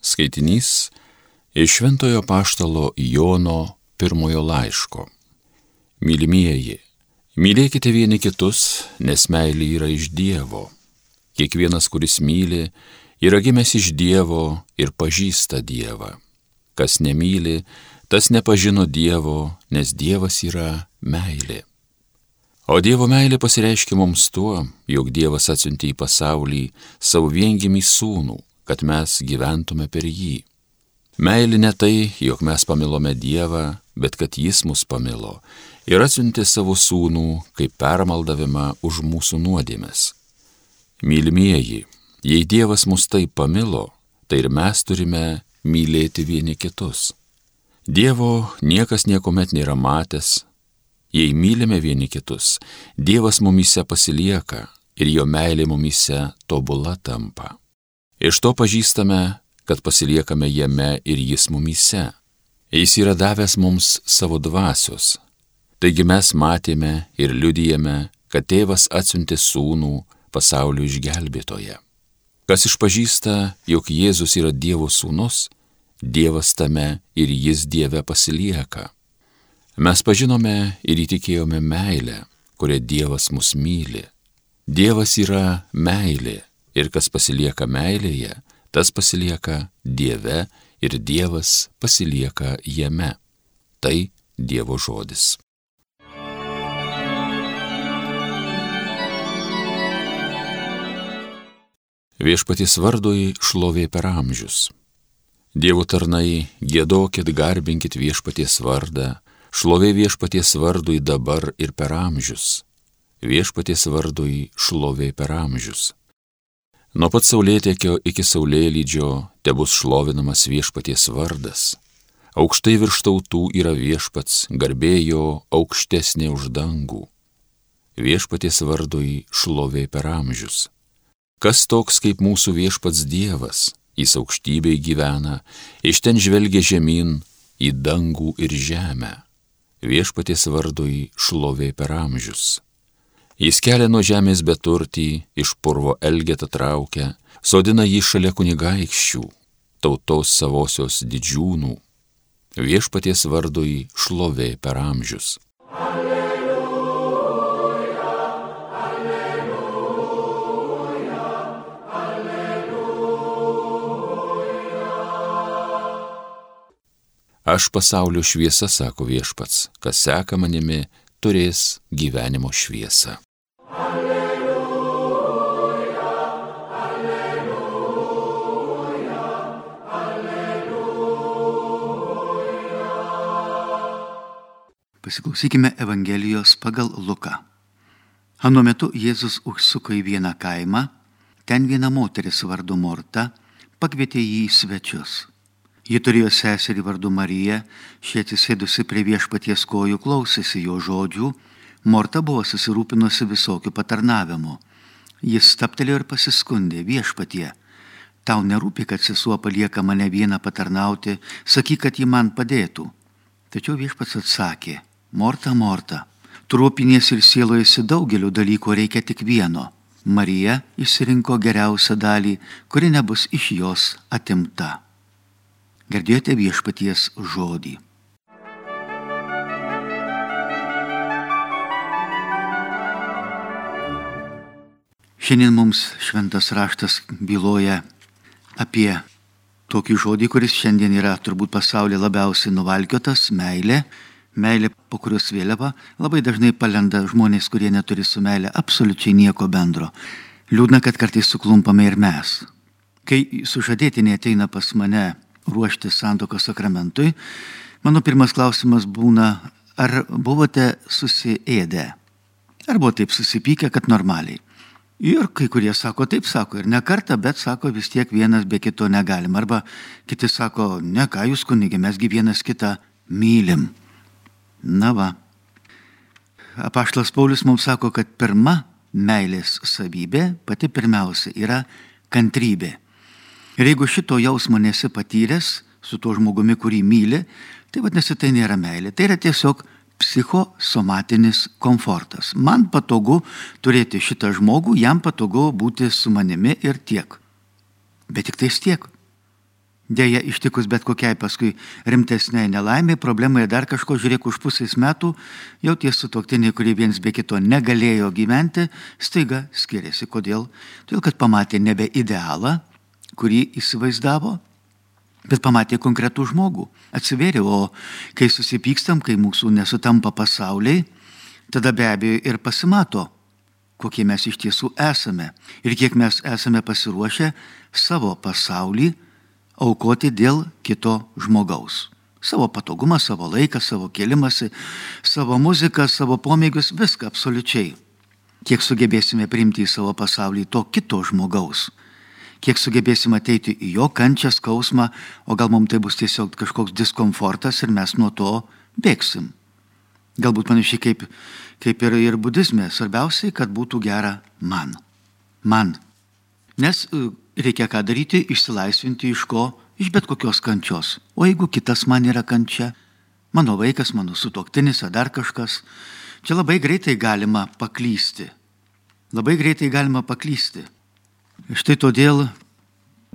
Skaitinys iš Šventojo Paštalo Jono pirmojo laiško. Mylimieji, mylėkite vieni kitus, nes meilė yra iš Dievo. Kiekvienas, kuris myli, yra gimęs iš Dievo ir pažįsta Dievą. Kas nemyli, tas nepažino Dievo, nes Dievas yra meilė. O Dievo meilė pasireiškia mums tuo, jog Dievas atsiuntė į pasaulį savo viengimį sūnų kad mes gyventume per jį. Meilė ne tai, jog mes pamilome Dievą, bet kad Jis mus pamilo ir atsiuntė savo sūnų kaip permaldavimą už mūsų nuodėmes. Mylimieji, jei Dievas mus taip pamilo, tai ir mes turime mylėti vieni kitus. Dievo niekas niekuomet nėra matęs, jei mylime vieni kitus, Dievas mumise pasilieka ir jo meilė mumise tobula tampa. Iš to pažįstame, kad pasiliekame jame ir jis mumyse. Jis yra davęs mums savo dvasios. Taigi mes matėme ir liudijame, kad tėvas atsiuntė sūnų pasaulio išgelbėtoje. Kas išpažįsta, jog Jėzus yra Dievo sūnus, Dievas tame ir jis Dieve pasilieka. Mes pažinome ir įtikėjome meilę, kurią Dievas mus myli. Dievas yra meilė ir kas pasilieka meilėje, tas pasilieka Dieve ir Dievas pasilieka jame. Tai Dievo žodis. Viešpaties vardui šlovė per amžius. Dievo tarnai, gėdokit, garbinkit viešpaties vardą, šlovė viešpaties vardui dabar ir per amžius. Viešpaties vardui šlovė per amžius. Nuo pat saulėtekio iki saulėlydžio te bus šlovinamas viešpaties vardas. Aukštai virš tautų yra viešpats, garbėjo aukštesnė už dangų. Viešpaties vardui šlovė per amžius. Kas toks kaip mūsų viešpats Dievas, jis aukštybei gyvena, iš ten žvelgia žemyn į dangų ir žemę. Viešpaties vardui šlovė per amžius. Jis kelia nuo žemės beturtį, iš purvo elgetą traukia, sodina jį šalia kunigaikščių, tautos savosios didžiūnų. Viešpaties vardui šlovė per amžius. Alleluja, alleluja, alleluja. Aš pasaulio šviesa, sako viešpats, kas seka manimi, turės gyvenimo šviesą. Pasiklausykime Evangelijos pagal Luką. Anu metu Jėzus užsuko į vieną kaimą, ten viena moteris vardu Morta pakvietė jį į svečius. Ji turėjo seserį vardu Mariją, šie atsisėdusi prie viešpaties kojų klausėsi jo žodžių, Morta buvo susirūpinusi visokių patarnavimų. Jis staptelėjo ir pasiskundė viešpatie. Tau nerūpi, kad sesuo palieka mane vieną patarnauti, sakyk, kad ji man padėtų. Tačiau viešpats atsakė, Morta, Morta, trūpinės ir sielojasi daugeliu dalykų, reikia tik vieno. Marija išsirinko geriausią dalį, kuri nebus iš jos atimta. Girdėjote viešpaties žodį. Šiandien mums šventas raštas byloja apie tokį žodį, kuris šiandien yra turbūt pasaulyje labiausiai nuvalkiotas - meilė meilė, po kurios vėliava labai dažnai palenda žmonės, kurie neturi su meilė absoliučiai nieko bendro. Liūdna, kad kartais suklumpame ir mes. Kai sužadėtinė ateina pas mane ruošti santokos sakramentui, mano pirmas klausimas būna, ar buvote susiėdę? Ar buvo taip susipykę, kad normaliai? Ir kai kurie sako, taip sako, ir ne kartą, bet sako, vis tiek vienas be kito negalim. Arba kiti sako, ne ką jūs kunigė, mesgi vienas kitą mylim. Na va. Apaštlas Paulius mums sako, kad pirma meilės savybė, pati pirmiausia, yra kantrybė. Ir jeigu šito jausmo nesi patyręs su tuo žmogumi, kurį myli, tai vadinasi, tai nėra meilė. Tai yra tiesiog psichosomatinis komfortas. Man patogu turėti šitą žmogų, jam patogu būti su manimi ir tiek. Bet tik tais tiek. Deja, ištikus bet kokiai paskui rimtesniai nelaimiai, problemai dar kažko, žiūrėk, už pusės metų jau tie sutoktiniai, kurie viens be kito negalėjo gyventi, staiga skiriasi. Kodėl? Todėl, kad pamatė nebe idealą, kurį įsivaizdavo, bet pamatė konkretų žmogų. Atsiverė, o kai susipykstam, kai mūsų nesutampa pasauliai, tada be abejo ir pasimato, kokie mes iš tiesų esame ir kiek mes esame pasiruošę savo pasaulį aukoti dėl kito žmogaus. Savo patogumą, savo laiką, savo kelimąsi, savo muziką, savo pomėgius, viską absoliučiai. Kiek sugebėsime priimti į savo pasaulį to kito žmogaus. Kiek sugebėsime ateiti į jo kančią, skausmą, o gal mums tai bus tiesiog kažkoks diskomfortas ir mes nuo to bėgsim. Galbūt panašiai kaip, kaip ir, ir budizme. Svarbiausiai, kad būtų gera man. Man. Nes reikia ką daryti, išsilaisvinti iš ko, iš bet kokios kančios. O jeigu kitas man yra kančia, mano vaikas, mano sutoktinis ar dar kažkas, čia labai greitai galima paklysti. Labai greitai galima paklysti. Štai todėl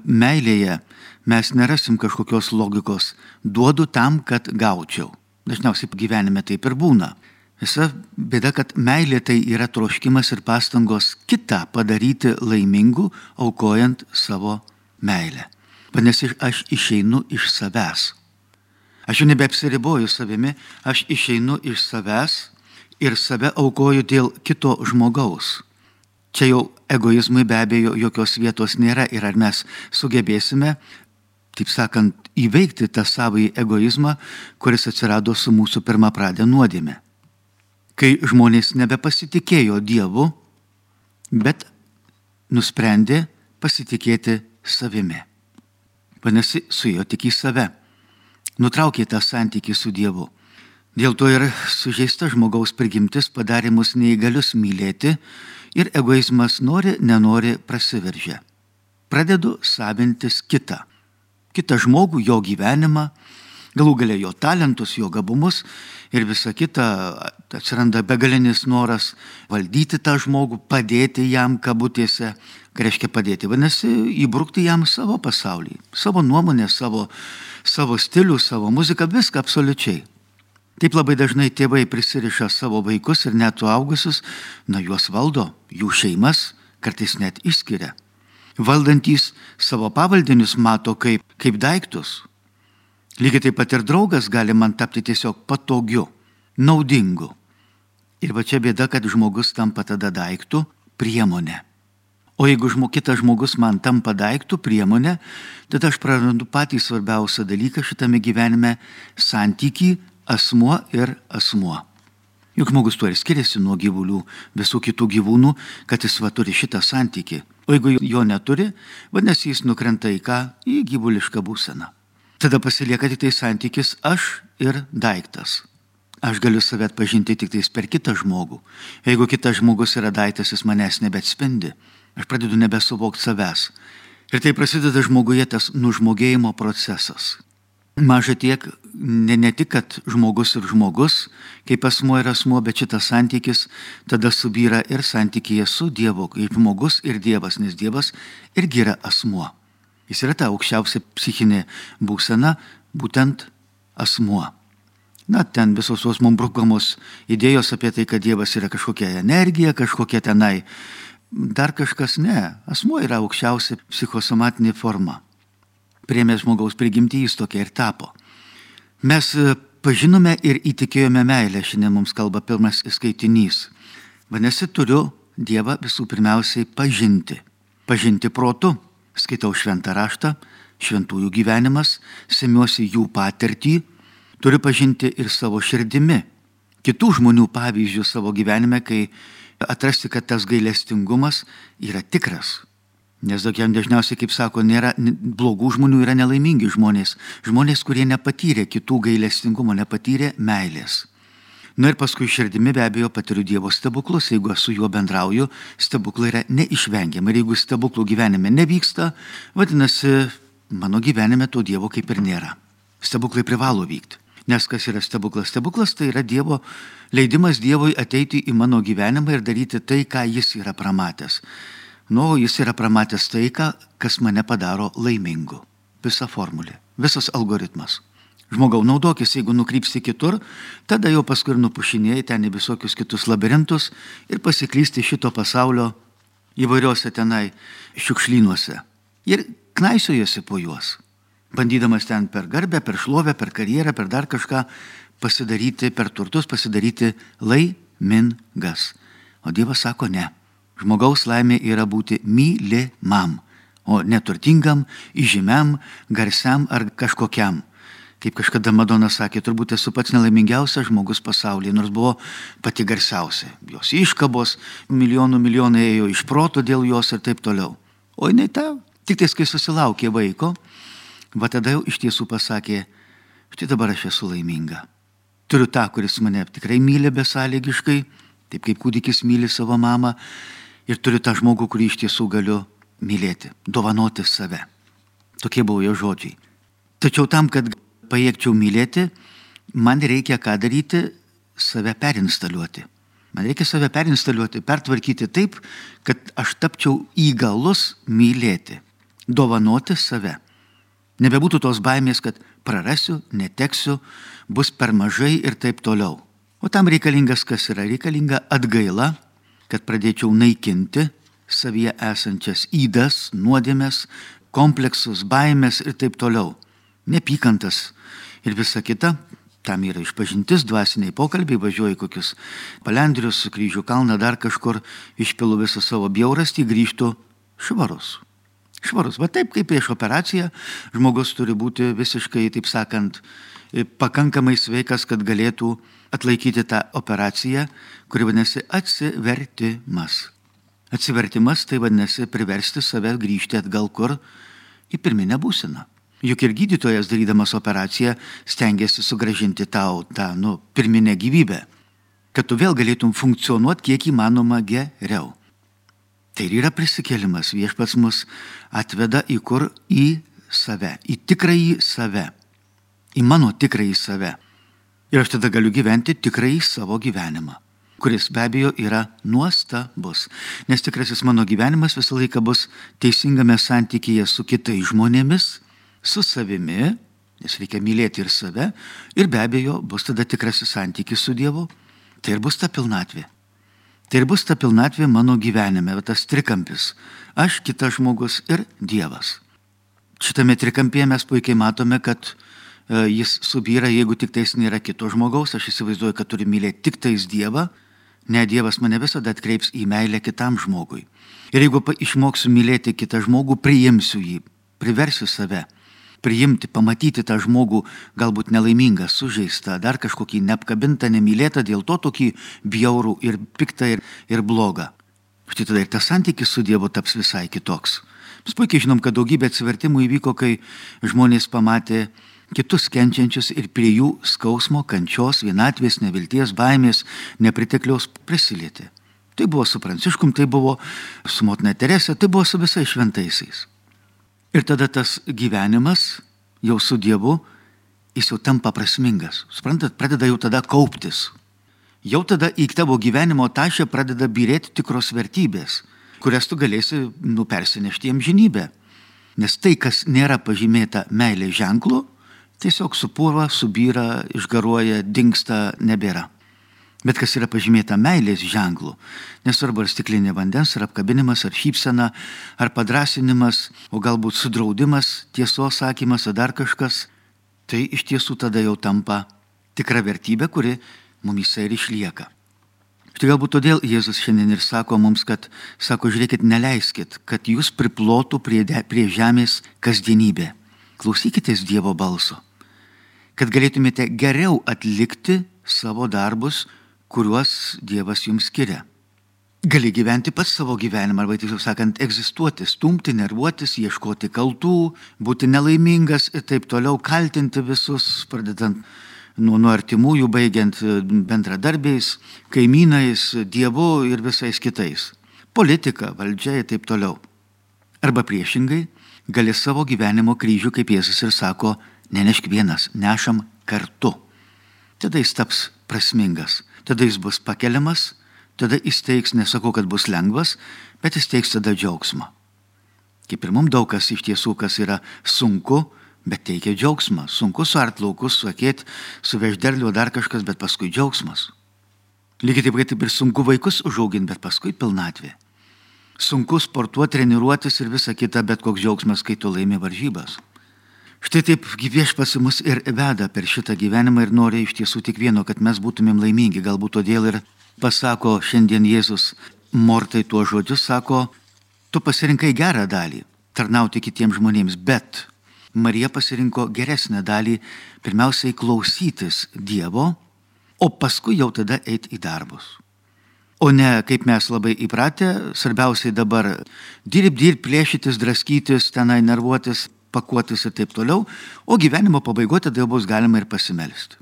meilėje mes nerasim kažkokios logikos. Duodu tam, kad gaučiau. Dažniausiai gyvenime taip ir būna. Visa bėda, kad meilė tai yra troškimas ir pastangos kitą padaryti laimingu, aukojant savo meilę. Vadinasi, aš išeinu iš savęs. Aš jau nebeapsiriboju savimi, aš išeinu iš savęs ir save aukoju dėl kito žmogaus. Čia jau egoizmui be abejo jokios vietos nėra ir ar mes sugebėsime, taip sakant, įveikti tą savąjį egoizmą, kuris atsirado su mūsų pirmą pradę nuodėme kai žmonės nebepasitikėjo Dievu, bet nusprendė pasitikėti savimi. Vadinasi, su juo tik į save. Nutraukė tą santykį su Dievu. Dėl to ir sužeista žmogaus prigimtis padarė mus neįgalius mylėti ir egoizmas nori, nenori prasiveržia. Pradedu savintis kitą. Kitą žmogų, jo gyvenimą, galų galia jo talentus, jo gabumus ir visa kita, atsiranda begalinis noras valdyti tą žmogų, padėti jam kabutėse, ką reiškia padėti, vadinasi, įbrukti jam savo pasaulį, savo nuomonę, savo, savo stilių, savo muziką, viską absoliučiai. Taip labai dažnai tėvai prisiriša savo vaikus ir net suaugusius, nuo juos valdo, jų šeimas kartais net išskiria. Valdantys savo pavaldinius mato kaip, kaip daiktus, Lygiai taip pat ir draugas gali man tapti tiesiog patogiu, naudingu. Ir va čia bėda, kad žmogus tampa tada daiktų priemonė. O jeigu žmo, kitas žmogus man tampa daiktų priemonė, tada aš prarandu patį svarbiausią dalyką šitame gyvenime - santyki asmuo ir asmuo. Juk žmogus tuo ir skiriasi nuo gyvulių, visų kitų gyvūnų, kad jis va turi šitą santyki. O jeigu jo neturi, vadinasi, jis nukrenta į ką? Į gyvulišką būseną. Tada pasilieka tik tai santykis aš ir daiktas. Aš galiu save atpažinti tik tais per kitą žmogų. Jeigu kitas žmogus yra daiktas, jis manęs nebetspindi. Aš pradedu nebesuvokti savęs. Ir tai prasideda žmoguje tas nužmogėjimo procesas. Maža tiek, ne, ne tik, kad žmogus ir žmogus, kaip asmuo ir asmuo, bet šitas santykis tada subyra ir santykėje su Dievu, kaip žmogus ir Dievas, nes Dievas irgi yra asmuo. Jis yra ta aukščiausia psichinė būsena, būtent asmuo. Na, ten visos tos mums brukamos idėjos apie tai, kad Dievas yra kažkokia energija, kažkokia tenai. Dar kažkas ne. Asmuo yra aukščiausia psichosomatinė forma. Priemė žmogaus prigimtį jis tokia ir tapo. Mes e, pažinome ir įtikėjome meilę, šiandien mums kalba pirmas skaitinys. Vadinasi, turiu Dievą visų pirmiausiai pažinti. Pažinti protu skaitau šventą raštą, šventųjų gyvenimas, semiuosi jų patirtį, turiu pažinti ir savo širdimi, kitų žmonių pavyzdžių savo gyvenime, kai atrasti, kad tas gailestingumas yra tikras. Nes tokiam dažniausiai, kaip sako, nėra blogų žmonių, yra nelaimingi žmonės. Žmonės, kurie nepatyrė kitų gailestingumo, nepatyrė meilės. Na ir paskui širdimi be abejo patiriu Dievo stebuklus, jeigu su juo bendrauju, stebuklai yra neišvengiami. Ir jeigu stebuklų gyvenime nevyksta, vadinasi, mano gyvenime to Dievo kaip ir nėra. Stebuklai privalo vykti. Nes kas yra stebuklas? Stebuklas tai yra Dievo leidimas Dievui ateiti į mano gyvenimą ir daryti tai, ką jis yra pramatęs. Nu, jis yra pramatęs tai, ką, kas mane padaro laimingu. visa formulė, visas algoritmas. Žmogau, naudokis, jeigu nukrypsi kitur, tada jau paskui ir nupušinėjai ten į visokius kitus labirintus ir pasiklysti šito pasaulio įvairiuose tenai šiukšlynuose. Ir knaisiojosi po juos, bandydamas ten per garbę, per šlovę, per karjerą, per dar kažką pasidaryti, per turtus pasidaryti laimingas. O Dievas sako ne. Žmogaus laimė yra būti mylimam, o neturtingam, įžymiam, garsiam ar kažkokiam. Kaip kažkada Madona sakė, turbūt esu pats nelaimingiausias žmogus pasaulyje, nors buvo pati garsiausia. Jos iškabos, milijonų milijonai ėjo iš proto dėl jos ir taip toliau. O jinai ta, tik tais kai susilaukė vaiko, va tada jau iš tiesų pasakė, štai dabar aš esu laiminga. Turiu tą, kuris mane tikrai myli besąlygiškai, taip kaip kūdikis myli savo mamą, ir turiu tą žmogų, kurį iš tiesų galiu mylėti, dovanoti save. Tokie buvo jo žodžiai. Tačiau tam, kad pajėgčiau mylėti, man reikia ką daryti - save perinstaliuoti. Man reikia save perinstaliuoti, pertvarkyti taip, kad aš tapčiau įgalus mylėti, dovanoti save. Nebebūtų tos baimės, kad prarasiu, neteksiu, bus per mažai ir taip toliau. O tam reikalingas kas yra? Reikalinga atgaila, kad pradėčiau naikinti savyje esančias įdas, nuodėmės, kompleksus, baimės ir taip toliau. Nepykantas ir visa kita. Tam yra išpažintis, dvasiniai pokalbiai, važiuoju kokius palendrius, kryžių kalną, dar kažkur, išpilu visą savo bjaurastį, grįžtų švarus švarus. Va taip kaip prieš operaciją žmogus turi būti visiškai, taip sakant, pakankamai sveikas, kad galėtų atlaikyti tą operaciją, kuri vadinasi atsivertimas. Atsivertimas tai vadinasi priversti save grįžti atgal kur į pirminę būseną. Juk ir gydytojas darydamas operaciją stengiasi sugražinti tau tą, nu, pirminę gyvybę, kad tu vėl galėtum funkcionuoti kiek įmanoma geriau. Tai ir yra prisikėlimas. Viešpats mus atveda į kur? Į save, į tikrąjį save, į mano tikrąjį save. Ir aš tada galiu gyventi tikrąjį savo gyvenimą, kuris be abejo yra nuostabus. Nes tikrasis mano gyvenimas visą laiką bus teisingame santykėje su kitais žmonėmis, su savimi, nes reikia mylėti ir save, ir be abejo bus tada tikrasis santykis su Dievu. Tai ir bus ta pilnatvė. Tai ir bus ta pilnatvė mano gyvenime, tas trikampis. Aš, kitas žmogus ir Dievas. Šitame trikampyje mes puikiai matome, kad e, jis subyra, jeigu tik tais nėra kito žmogaus. Aš įsivaizduoju, kad turi mylėti tik tais Dievą. Ne, Dievas mane visada atkreips į meilę kitam žmogui. Ir jeigu išmoksiu mylėti kitą žmogų, priimsiu jį, priversiu save priimti, pamatyti tą žmogų galbūt nelaimingą, sužeistą, dar kažkokį neapkabintą, nemylėtą, dėl to tokį bjaurų ir piktą ir, ir blogą. Štai tada ir tas santykis su Dievu taps visai kitoks. Mes puikiai žinom, kad daugybė atsivertimų įvyko, kai žmonės pamatė kitus kenčiančius ir prie jų skausmo, kančios, vienatvės, nevilties, baimės, nepritekliaus prisilietė. Tai buvo su Pranciškum, tai buvo su motina Teresė, tai buvo su visais šventaisiais. Ir tada tas gyvenimas jau su Dievu, jis jau tampa prasmingas. Suprantat, pradeda jau tada kauptis. Jau tada į tavo gyvenimo tašę pradeda birėti tikros vertybės, kurias tu galėsi nupersinešti jiem žinybę. Nes tai, kas nėra pažymėta meilė ženklu, tiesiog supūva, subyra, išgaruoja, dinksta, nebėra. Bet kas yra pažymėta meilės ženklu, nesvarbu ar stiklinė vandens, ar apkabinimas, ar šypsena, ar padrasinimas, o galbūt sudraudimas, tiesos sakymas, ar dar kažkas, tai iš tiesų tada jau tampa tikra vertybė, kuri mumise ir išlieka. Štai galbūt todėl Jėzus šiandien ir sako mums, kad, sako, žiūrėkit, neleiskit, kad jūs priplotų prie, de, prie žemės kasdienybė. Klausykitės Dievo balso, kad galėtumėte geriau atlikti savo darbus, kuriuos Dievas jums skiria. Gali gyventi pats savo gyvenimą, arba tiesiog sakant, egzistuoti, stumti, nervuotis, ieškoti kaltų, būti nelaimingas ir taip toliau kaltinti visus, pradedant nuo, nuo artimųjų, baigiant bendradarbiais, kaimynais, Dievu ir visais kitais. Politika, valdžia ir taip toliau. Arba priešingai, gali savo gyvenimo kryžių, kaip Jėzus ir sako, nenešk vienas, nešam kartu. Tada jis taps prasmingas tada jis bus pakeliamas, tada jis teiks, nesakau, kad bus lengvas, bet jis teiks tada džiaugsmą. Kaip ir mums daug kas iš tiesų, kas yra sunku, bet teikia džiaugsmą. Sunku suart laukus, suakėti, suvež derlių, dar kažkas, bet paskui džiaugsmas. Lygiai taip, kaip ir sunku vaikus užauginti, bet paskui pilnatvė. Sunku sportuoti, treniruotis ir visa kita, bet koks džiaugsmas, kai tu laimi varžybas. Štai taip viešpasi mus ir veda per šitą gyvenimą ir nori iš tiesų tik vieno, kad mes būtumėm laimingi. Galbūt todėl ir pasako šiandien Jėzus Mortai tuo žodžiu, sako, tu pasirinkai gerą dalį - tarnauti kitiems žmonėms, bet Marija pasirinko geresnę dalį - pirmiausiai klausytis Dievo, o paskui jau tada eiti į darbus. O ne kaip mes labai įpratę, svarbiausiai dabar dirb, dirb, plėšytis, draskytis, tenai nervuotis, pakuotis ir taip toliau, o gyvenimo pabaigoje tada bus galima ir pasimelsti.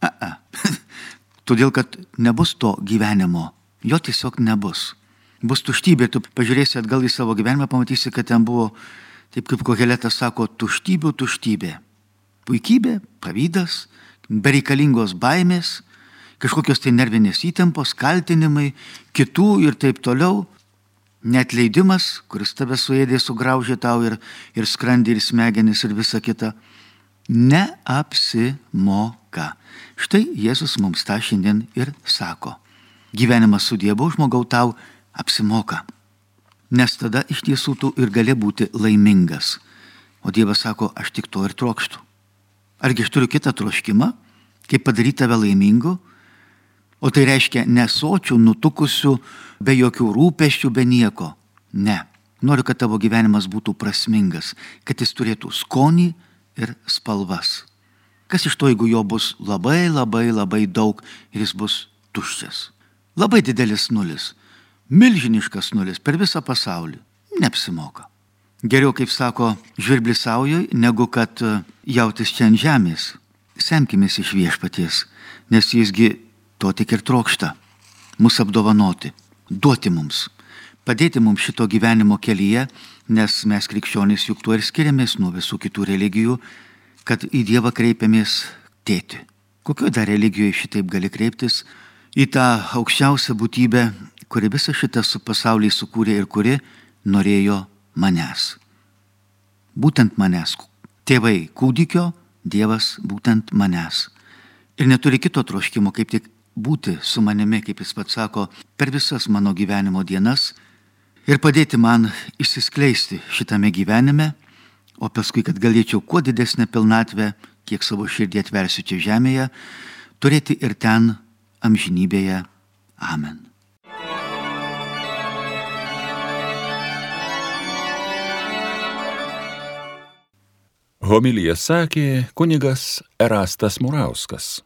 A, a. Todėl, kad nebus to gyvenimo, jo tiesiog nebus. Bus tuštybė, tu pažiūrėsi atgal į savo gyvenimą, pamatysi, kad ten buvo, taip kaip Koheletas sako, tuštybių tuštybė. Puikybė, pavydas, bereikalingos baimės, kažkokios tai nervinės įtampos, kaltinimai, kitų ir taip toliau. Netleidimas, kuris tave suėdė, sugraužė tau ir, ir skrandį, ir smegenis, ir visa kita, neapsimoka. Štai Jėzus mums tą šiandien ir sako. Gyvenimas su Dievu žmogau tau apsimoka. Nes tada iš tiesų tu ir gali būti laimingas. O Dievas sako, aš tik to ir trokštų. Argi aš turiu kitą troškimą, kaip padaryti tave laimingu? O tai reiškia nesočių, nutukusių, be jokių rūpeščių, be nieko. Ne. Noriu, kad tavo gyvenimas būtų prasmingas, kad jis turėtų skonį ir spalvas. Kas iš to, jeigu jo bus labai, labai, labai daug ir jis bus tuščias? Labai didelis nulis, milžiniškas nulis per visą pasaulį. Neapsimoka. Geriau, kaip sako žvirblis saujoj, negu kad e, jautis čia ant žemės. Semkimės iš viešpaties, nes jisgi to tik ir trokšta - mus apdovanoti, duoti mums, padėti mums šito gyvenimo kelyje, nes mes krikščionys juk tuo ir skiriamės nuo visų kitų religijų, kad į Dievą kreipiamės tėti. Kokio dar religijoje šitaip gali kreiptis į tą aukščiausią būtybę, kuri visą šitą su pasaulį sukūrė ir kuri norėjo manęs. Būtent manęs. Tėvai kūdikio, Dievas būtent manęs. Ir neturi kito troškimo, kaip tik būti su manimi, kaip jis pats sako, per visas mano gyvenimo dienas ir padėti man išsiskleisti šitame gyvenime, o paskui, kad galėčiau kuo didesnę pilnatvę, kiek savo širdį atversiu čia žemėje, turėti ir ten amžinybėje. Amen. Homilyje sakė kunigas Erastas Murauskas.